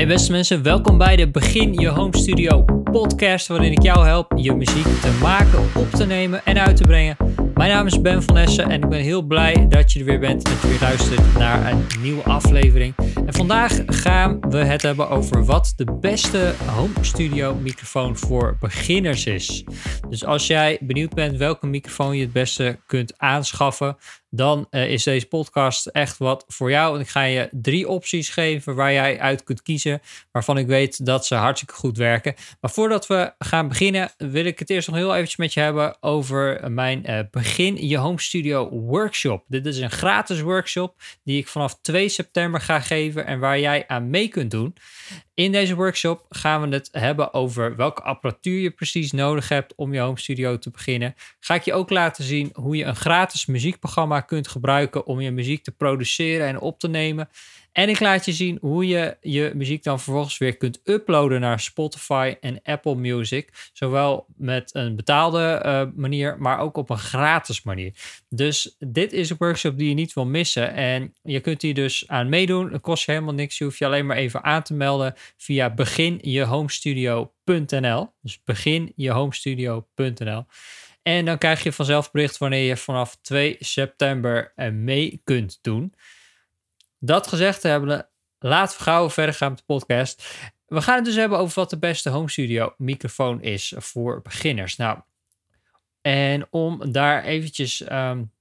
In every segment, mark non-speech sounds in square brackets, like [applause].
Hey beste mensen, welkom bij de Begin Je Home Studio podcast waarin ik jou help je muziek te maken, op te nemen en uit te brengen. Mijn naam is Ben van Essen en ik ben heel blij dat je er weer bent en je weer luistert naar een nieuwe aflevering. En vandaag gaan we het hebben over wat de beste home studio microfoon voor beginners is. Dus als jij benieuwd bent welke microfoon je het beste kunt aanschaffen, dan uh, is deze podcast echt wat voor jou. En ik ga je drie opties geven waar jij uit kunt kiezen, waarvan ik weet dat ze hartstikke goed werken. Maar voordat we gaan beginnen, wil ik het eerst nog heel eventjes met je hebben over mijn uh, Begin Je Home Studio workshop. Dit is een gratis workshop die ik vanaf 2 september ga geven en waar jij aan mee kunt doen. In deze workshop gaan we het hebben over welke apparatuur je precies nodig hebt om je home studio te beginnen. Ga ik je ook laten zien hoe je een gratis muziekprogramma kunt gebruiken om je muziek te produceren en op te nemen. En ik laat je zien hoe je je muziek dan vervolgens weer kunt uploaden naar Spotify en Apple Music. Zowel met een betaalde uh, manier, maar ook op een gratis manier. Dus dit is een workshop die je niet wil missen. En je kunt hier dus aan meedoen. Het kost je helemaal niks. Je hoeft je alleen maar even aan te melden via beginjehomestudio.nl. Dus beginjehomestudio.nl. En dan krijg je vanzelf bericht wanneer je vanaf 2 september mee kunt doen. Dat gezegd hebben, laten we verder gaan met de podcast. We gaan het dus hebben over wat de beste home studio microfoon is voor beginners. Nou, en om daar eventjes um,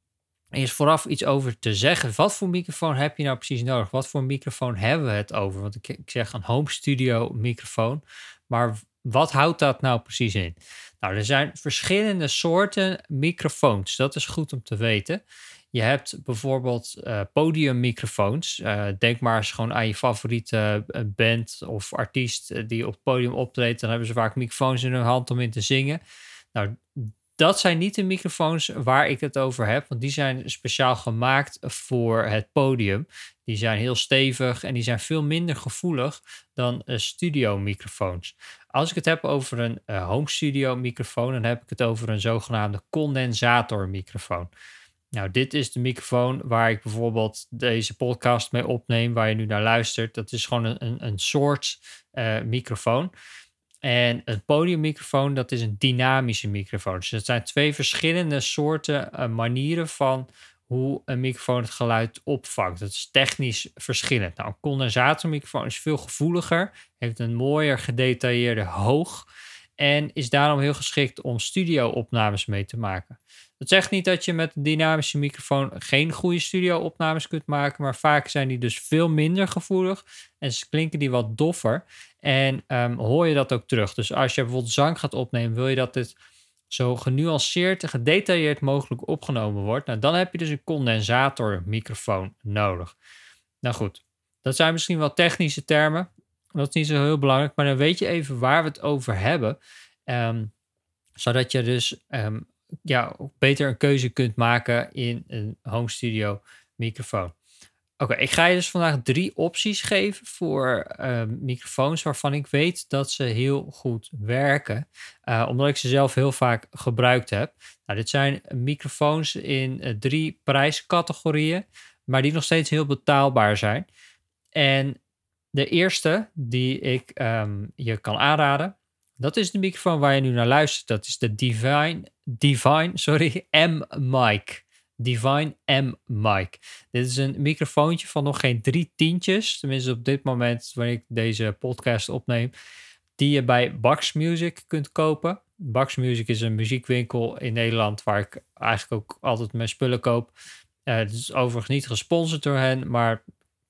eerst vooraf iets over te zeggen. Wat voor microfoon heb je nou precies nodig? Wat voor microfoon hebben we het over? Want ik, ik zeg een home studio microfoon. Maar wat houdt dat nou precies in? Nou, er zijn verschillende soorten microfoons. Dat is goed om te weten. Je hebt bijvoorbeeld uh, podiummicrofoons. Uh, denk maar eens gewoon aan je favoriete eh, band of artiest die op het podium optreedt. Dan hebben ze vaak microfoons in hun hand om in te zingen. Nou, dat zijn niet de microfoons waar ik het over heb, want die zijn speciaal gemaakt voor het podium. Die zijn heel stevig en die zijn veel minder gevoelig dan studio microfoons. Als ik het heb over een home studio microfoon, dan heb ik het over een zogenaamde condensatormicrofoon. Nou, dit is de microfoon waar ik bijvoorbeeld deze podcast mee opneem, waar je nu naar luistert. Dat is gewoon een, een, soort uh, microfoon. En een podiummicrofoon, dat is een dynamische microfoon. Dus het zijn twee verschillende soorten uh, manieren van hoe een microfoon het geluid opvangt. Dat is technisch verschillend. Nou, een condensatormicrofoon is veel gevoeliger, heeft een mooier gedetailleerde hoog en is daarom heel geschikt om studio-opnames mee te maken. Dat zegt niet dat je met een dynamische microfoon geen goede studio-opnames kunt maken, maar vaak zijn die dus veel minder gevoelig en klinken die wat doffer. En um, hoor je dat ook terug. Dus als je bijvoorbeeld zang gaat opnemen, wil je dat dit zo genuanceerd en gedetailleerd mogelijk opgenomen wordt. Nou, dan heb je dus een condensatormicrofoon nodig. Nou goed, dat zijn misschien wel technische termen. Dat is niet zo heel belangrijk, maar dan weet je even waar we het over hebben. Um, zodat je dus um, ja, beter een keuze kunt maken in een home studio microfoon. Oké, ik ga je dus vandaag drie opties geven voor uh, microfoons waarvan ik weet dat ze heel goed werken, uh, omdat ik ze zelf heel vaak gebruikt heb. Nou, dit zijn microfoons in uh, drie prijscategorieën, maar die nog steeds heel betaalbaar zijn. En de eerste die ik um, je kan aanraden, dat is de microfoon waar je nu naar luistert. Dat is de Divine, Divine sorry, M-Mic. Divine M-Mic. Dit is een microfoontje van nog geen drie tientjes. Tenminste op dit moment, wanneer ik deze podcast opneem. Die je bij Bax Music kunt kopen. Bax Music is een muziekwinkel in Nederland waar ik eigenlijk ook altijd mijn spullen koop. Uh, het is overigens niet gesponsord door hen, maar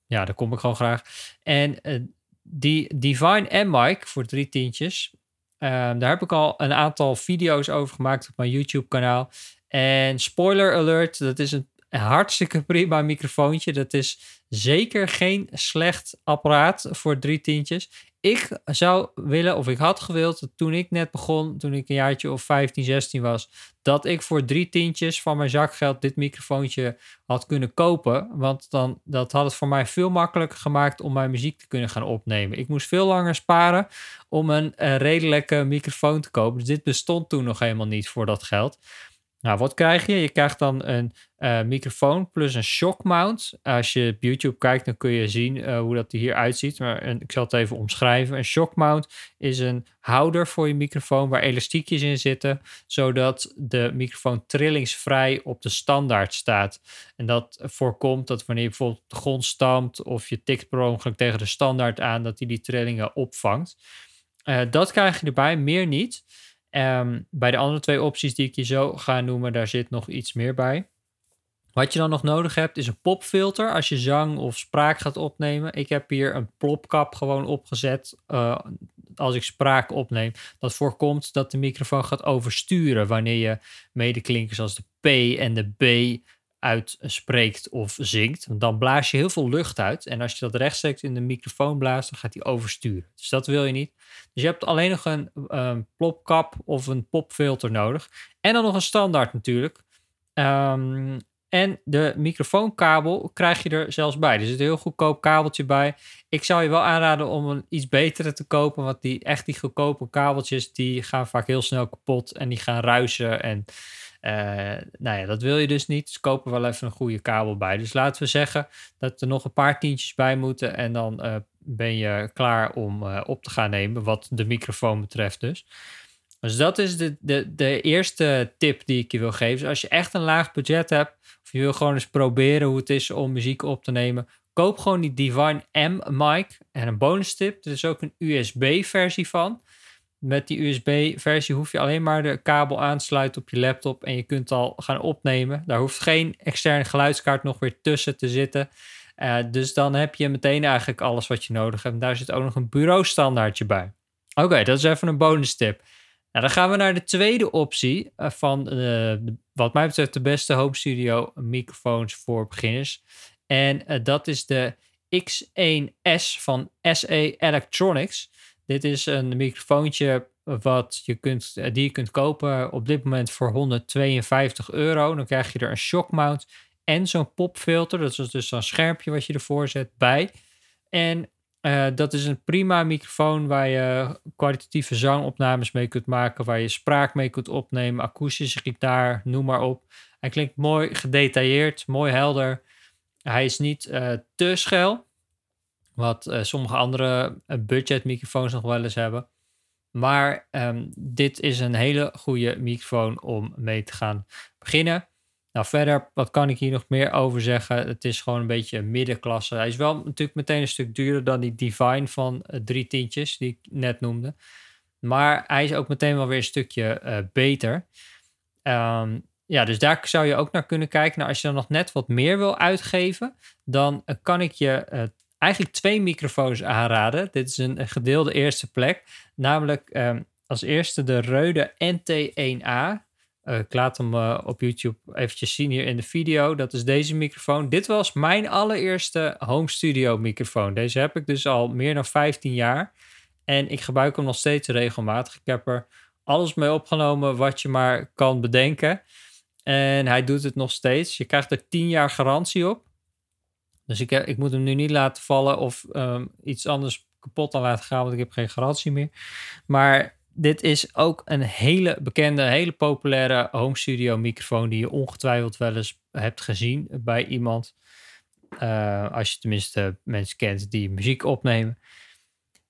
ja, daar kom ik gewoon graag. En uh, die Divine M-Mic voor drie tientjes daar heb ik al een aantal video's over gemaakt op mijn YouTube-kanaal. En spoiler alert, dat is een hartstikke [laughs] prima microfoontje. Dat is zeker geen slecht apparaat voor drie tientjes. Ik zou willen, of ik had gewild, toen ik net begon, toen ik een jaartje of 15, 16 was, dat ik voor drie tientjes van mijn zakgeld dit microfoontje had kunnen kopen. Want dan, dat had het voor mij veel makkelijker gemaakt om mijn muziek te kunnen gaan opnemen. Ik moest veel langer sparen om een, een redelijke microfoon te kopen. Dus dit bestond toen nog helemaal niet voor dat geld. Nou, wat krijg je? Je krijgt dan een uh, microfoon plus een shock mount. Als je op YouTube kijkt, dan kun je zien uh, hoe dat er hier uitziet. Maar ik zal het even omschrijven. Een shock mount is een houder voor je microfoon waar elastiekjes in zitten, zodat de microfoon trillingsvrij op de standaard staat. En dat voorkomt dat wanneer je bijvoorbeeld de grond stampt of je tikt per ongeluk tegen de standaard aan, dat hij die trillingen opvangt. Uh, dat krijg je erbij, meer niet. Um, bij de andere twee opties die ik je zo ga noemen, daar zit nog iets meer bij. Wat je dan nog nodig hebt, is een popfilter als je zang of spraak gaat opnemen. Ik heb hier een plopkap gewoon opgezet uh, als ik spraak opneem. Dat voorkomt dat de microfoon gaat oversturen wanneer je medeklinkers als de P en de B uitspreekt of zingt. Want dan blaas je heel veel lucht uit. En als je dat rechtstreeks in de microfoon blaast, dan gaat hij oversturen. Dus dat wil je niet. Dus je hebt alleen nog een um, plopkap of een popfilter nodig. En dan nog een standaard natuurlijk. Um, en de microfoonkabel krijg je er zelfs bij. Er zit een heel goedkoop kabeltje bij. Ik zou je wel aanraden om een iets betere te kopen. Want die echt die goedkope kabeltjes, die gaan vaak heel snel kapot. En die gaan ruisen. En uh, nou ja, dat wil je dus niet. Dus koop er wel even een goede kabel bij. Dus laten we zeggen dat er nog een paar tientjes bij moeten. En dan uh, ben je klaar om uh, op te gaan nemen. Wat de microfoon betreft dus. Dus dat is de, de, de eerste tip die ik je wil geven. Dus als je echt een laag budget hebt, of je wil gewoon eens proberen hoe het is om muziek op te nemen, koop gewoon die Divine M mic. En een bonus tip, er is ook een USB-versie van. Met die USB-versie hoef je alleen maar de kabel aan te sluiten op je laptop en je kunt al gaan opnemen. Daar hoeft geen externe geluidskaart nog weer tussen te zitten. Uh, dus dan heb je meteen eigenlijk alles wat je nodig hebt. En daar zit ook nog een bureaustandaardje bij. Oké, dat is even een bonus tip. Nou, dan gaan we naar de tweede optie uh, van uh, wat mij betreft de beste home studio microfoons voor beginners. En dat is de X1S van SE Electronics. Dit is een microfoontje wat je kunt, die je kunt kopen op dit moment voor 152 euro. Dan krijg je er een shock mount en zo'n popfilter. Dat is dus zo'n schermpje wat je ervoor zet bij. En uh, dat is een prima microfoon waar je kwalitatieve zangopnames mee kunt maken, waar je spraak mee kunt opnemen, akoestische gitaar, noem maar op. Hij klinkt mooi gedetailleerd, mooi helder. Hij is niet uh, te schel, wat uh, sommige andere budgetmicrofoons nog wel eens hebben. Maar um, dit is een hele goede microfoon om mee te gaan beginnen. Nou, verder, wat kan ik hier nog meer over zeggen? Het is gewoon een beetje middenklasse. Hij is wel natuurlijk meteen een stuk duurder dan die Divine van uh, drie tientjes, die ik net noemde. Maar hij is ook meteen wel weer een stukje beter. Um, ja, dus daar zou je ook naar kunnen kijken. Nou, als je dan nog net wat meer wil uitgeven, dan kan ik je eigenlijk twee microfoons aanraden. Dit is een, gedeelde eerste plek. Namelijk um, als eerste de Rode NT1A. Uh, ik laat hem uh, op YouTube eventjes zien hier in de video. Dat is deze microfoon. Dit was mijn allereerste home studio microfoon. Deze heb ik dus al meer dan 15 jaar. En ik gebruik hem nog steeds regelmatig. Ik heb er alles mee opgenomen wat je maar kan bedenken. En hij doet het nog steeds. Je krijgt er 10 jaar garantie op. Dus ik, ik moet hem nu niet laten vallen of um, iets anders kapot aan laten gaan, want ik heb geen garantie meer. Maar dit is ook een hele bekende, hele populaire home studio microfoon die je ongetwijfeld wel eens hebt gezien bij iemand. Uh, als je tenminste mensen kent die muziek opnemen.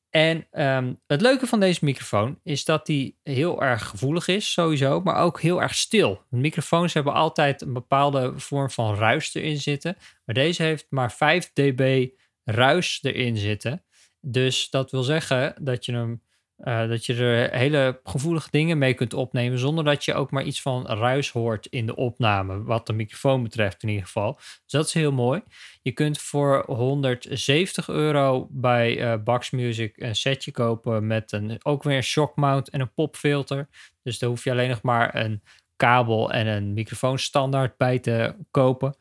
En um, het leuke van deze microfoon is dat die heel erg gevoelig is, sowieso, maar ook heel erg stil. Microfoons hebben altijd een bepaalde vorm van ruis erin zitten, maar deze heeft maar 5 dB ruis erin zitten. Dus dat wil zeggen dat je hem uh, dat je er hele gevoelige dingen mee kunt opnemen zonder dat je ook maar iets van ruis hoort in de opname, wat de microfoon betreft in ieder geval. Dus dat is heel mooi. Je kunt voor 170 euro bij uh, Bax Music een setje kopen met een, ook weer een shock mount en een popfilter. Dus daar hoef je alleen nog maar een kabel en een microfoonstandaard bij te kopen.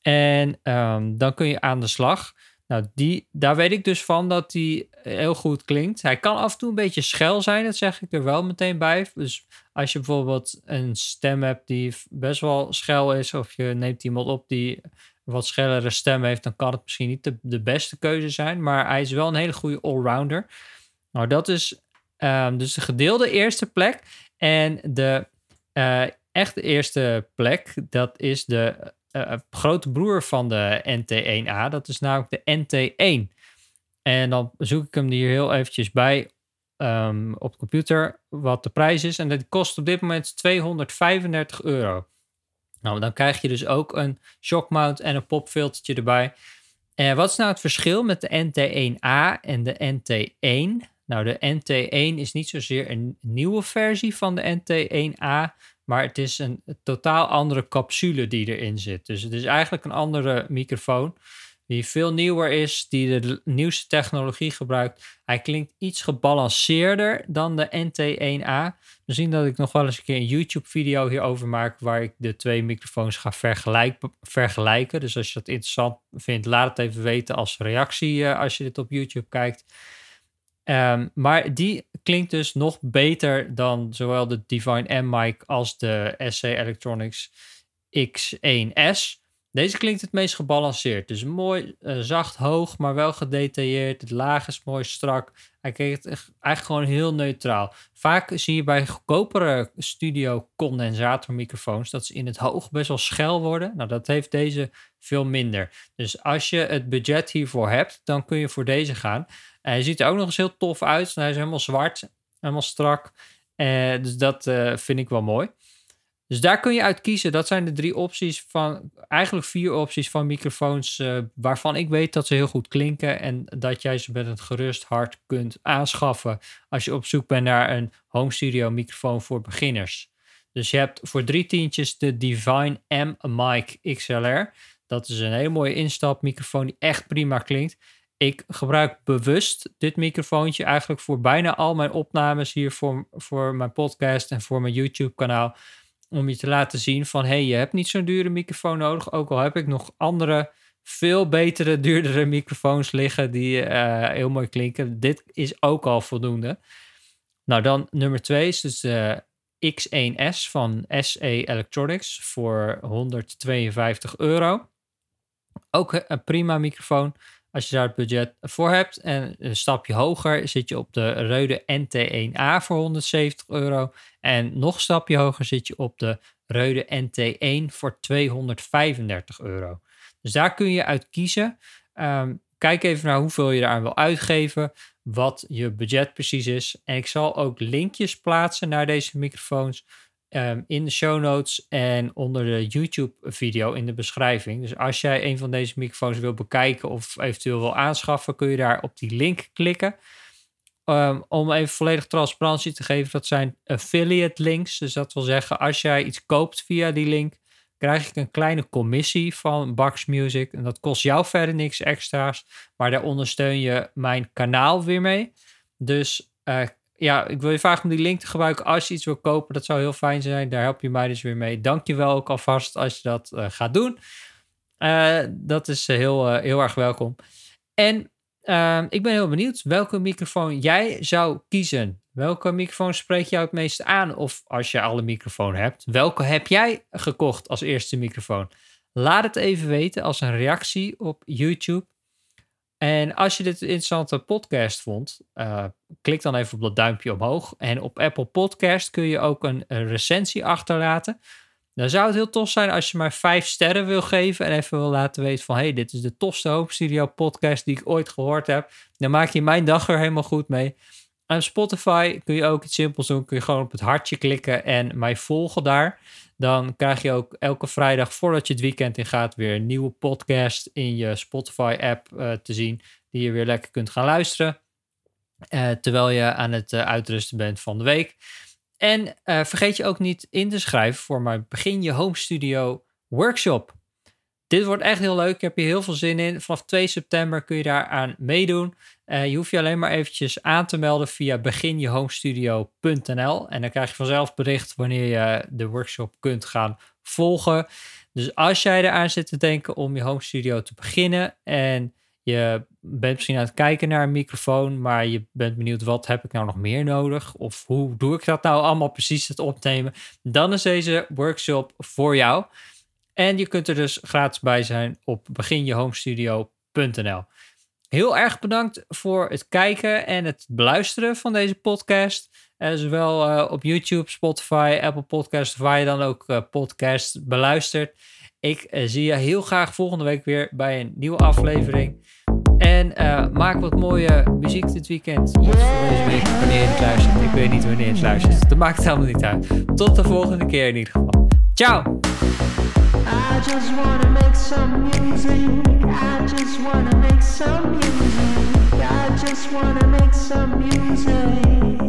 En um, dan kun je aan de slag. Nou, die, daar weet ik dus van dat die heel goed klinkt. Hij kan af en toe een beetje schel zijn, dat zeg ik er wel meteen bij. Dus als je bijvoorbeeld een stem hebt die best wel schel is, of je neemt iemand op die wat schellere stem heeft, dan kan het misschien niet de, beste keuze zijn. Maar hij is wel een hele goede allrounder. Nou, dat is um, dus de gedeelde eerste plek. En de uh, echt de eerste plek, dat is de uh, grote broer van de NT1A. Dat is namelijk de NT1. En dan zoek ik hem hier heel eventjes bij um, op de computer wat de prijs is. En dat kost op dit moment 235 euro. Nou, dan krijg je dus ook een shockmount en een popfiltertje erbij. En wat is nou het verschil met de NT1A en de NT1? Nou, de NT1 is niet zozeer een nieuwe versie van de NT1A, maar het is een totaal andere capsule die erin zit. Dus het is eigenlijk een andere microfoon die veel nieuwer is, die de nieuwste technologie gebruikt. Hij klinkt iets gebalanceerder dan de NT1A. Misschien dat ik nog wel eens een keer een YouTube-video hierover maak, waar ik de twee microfoons ga vergelijken. Dus als je dat interessant vindt, laat het even weten als reactie uh, als je dit op YouTube kijkt. Um, maar die klinkt dus nog beter dan zowel de Divine M-mic als de SC Electronics X1S. Deze klinkt het meest gebalanceerd. Dus mooi uh, zacht hoog, maar wel gedetailleerd. Het laag is mooi strak. Hij klinkt eigenlijk gewoon heel neutraal. Vaak zie je bij goedkopere studio condensatormicrofoons dat ze in het hoog best wel schel worden. Nou, dat heeft deze veel minder. Dus als je het budget hiervoor hebt, dan kun je voor deze gaan. Hij ziet er ook nog eens heel tof uit. Hij is helemaal zwart, helemaal strak. Uh, dus dat uh, vind ik wel mooi. Dus daar kun je uit kiezen. Dat zijn de drie opties van, eigenlijk vier opties van microfoons waarvan ik weet dat ze heel goed klinken en dat jij ze met een gerust hart kunt aanschaffen als je op zoek bent naar een home studio microfoon voor beginners. Dus je hebt voor drie tientjes de Divine M Mic XLR. Dat is een hele mooie instapmicrofoon die echt prima klinkt. Ik gebruik bewust dit microfoontje eigenlijk voor bijna al mijn opnames hier voor, voor mijn podcast en voor mijn YouTube kanaal om je te laten zien van hey, je hebt niet zo'n dure microfoon nodig. Ook al heb ik nog andere, veel betere, [laughs] duurdere microfoons liggen die uh, heel mooi klinken. Dit is ook al voldoende. Nou, dan nummer twee is dus de X1S van SE Electronics voor 152 euro. Ook een prima microfoon als je daar het budget voor hebt. En een stapje hoger zit je op de Rode NT1A voor 170 euro. En nog een stapje hoger zit je op de Rode NT1 voor 235 euro. Dus daar kun je uit kiezen. Ehm, kijk even naar hoeveel je eraan wil uitgeven, wat je budget precies is. En ik zal ook linkjes plaatsen naar deze microfoons Ehm, in de show notes en onder de YouTube-video in de beschrijving. Dus als jij een van deze microfoons wil bekijken of eventueel wil aanschaffen, kun je daar op die link klikken. Um, om even volledig transparantie te geven, dat zijn affiliate links. Dus dat wil zeggen, als jij iets koopt via die link, krijg ik een kleine commissie van Bax Music. En dat kost jou verder niks extra's, maar daar ondersteun je mijn kanaal weer mee. Dus uh, ja, ik wil je vragen om die link te gebruiken als je iets wil kopen. Dat zou heel fijn zijn. Daar help je mij dus weer mee. Dank je wel ook alvast als je dat uh, gaat doen. Uh, dat is heel, uh, heel erg welkom. En ehm, ik ben heel benieuwd welke microfoon jij zou kiezen. Welke microfoon spreekt jou het meest aan? Of als je alle microfoon hebt, welke heb jij gekocht als eerste microfoon? Laat het even weten als een reactie op YouTube. En als je dit een interessante podcast vond, uh, klik dan even op dat duimpje omhoog. En op Apple Podcast kun je ook een, recensie achterlaten. Dan zou het heel tof zijn als je maar vijf sterren wil geven en even wil laten weten van... hey, dit is de tofste Hoop podcast die ik ooit gehoord heb. Dan maak je mijn dag er helemaal goed mee. En Spotify kun je ook iets simpels doen. Kun je gewoon op het hartje klikken en mij volgen daar. Dan krijg je ook elke vrijdag voordat je het weekend in gaat weer een nieuwe podcast in je Spotify-app uh, te zien. Die je weer lekker kunt gaan luisteren. Uh, terwijl je aan het uh, uitrusten bent van de week. En vergeet je ook niet in te schrijven voor mijn Begin je Home Studio workshop. Dit wordt echt heel leuk. Ik heb hier heel veel zin in. Vanaf 2 september kun je daaraan meedoen. Uh, je hoeft je alleen maar eventjes aan te melden via beginjehomestudio.nl. En dan krijg je vanzelf bericht wanneer je de workshop kunt gaan volgen. Dus als jij eraan zit te denken om je home studio te beginnen en je bent misschien aan het kijken naar een microfoon, maar je bent benieuwd wat heb ik nou nog meer nodig of hoe doe ik dat nou allemaal precies het opnemen, dan is deze workshop voor jou. En je kunt er dus gratis bij zijn op beginjehomestudio.nl. heel erg bedankt voor het kijken en het beluisteren van deze podcast. Uh, zowel uh, op YouTube, Spotify, Apple Podcasts, waar je dan ook uh, podcast beluistert. Ik zie je heel graag volgende week weer bij een nieuwe aflevering. En maak wat mooie muziek dit weekend. Of deze week, wanneer je het luistert. Ik weet niet wanneer je het luistert. Dat maakt het helemaal niet uit. Tot de volgende keer in ieder geval. Ciao! I just wanna make some music. I just wanna make some music. I just wanna make some music.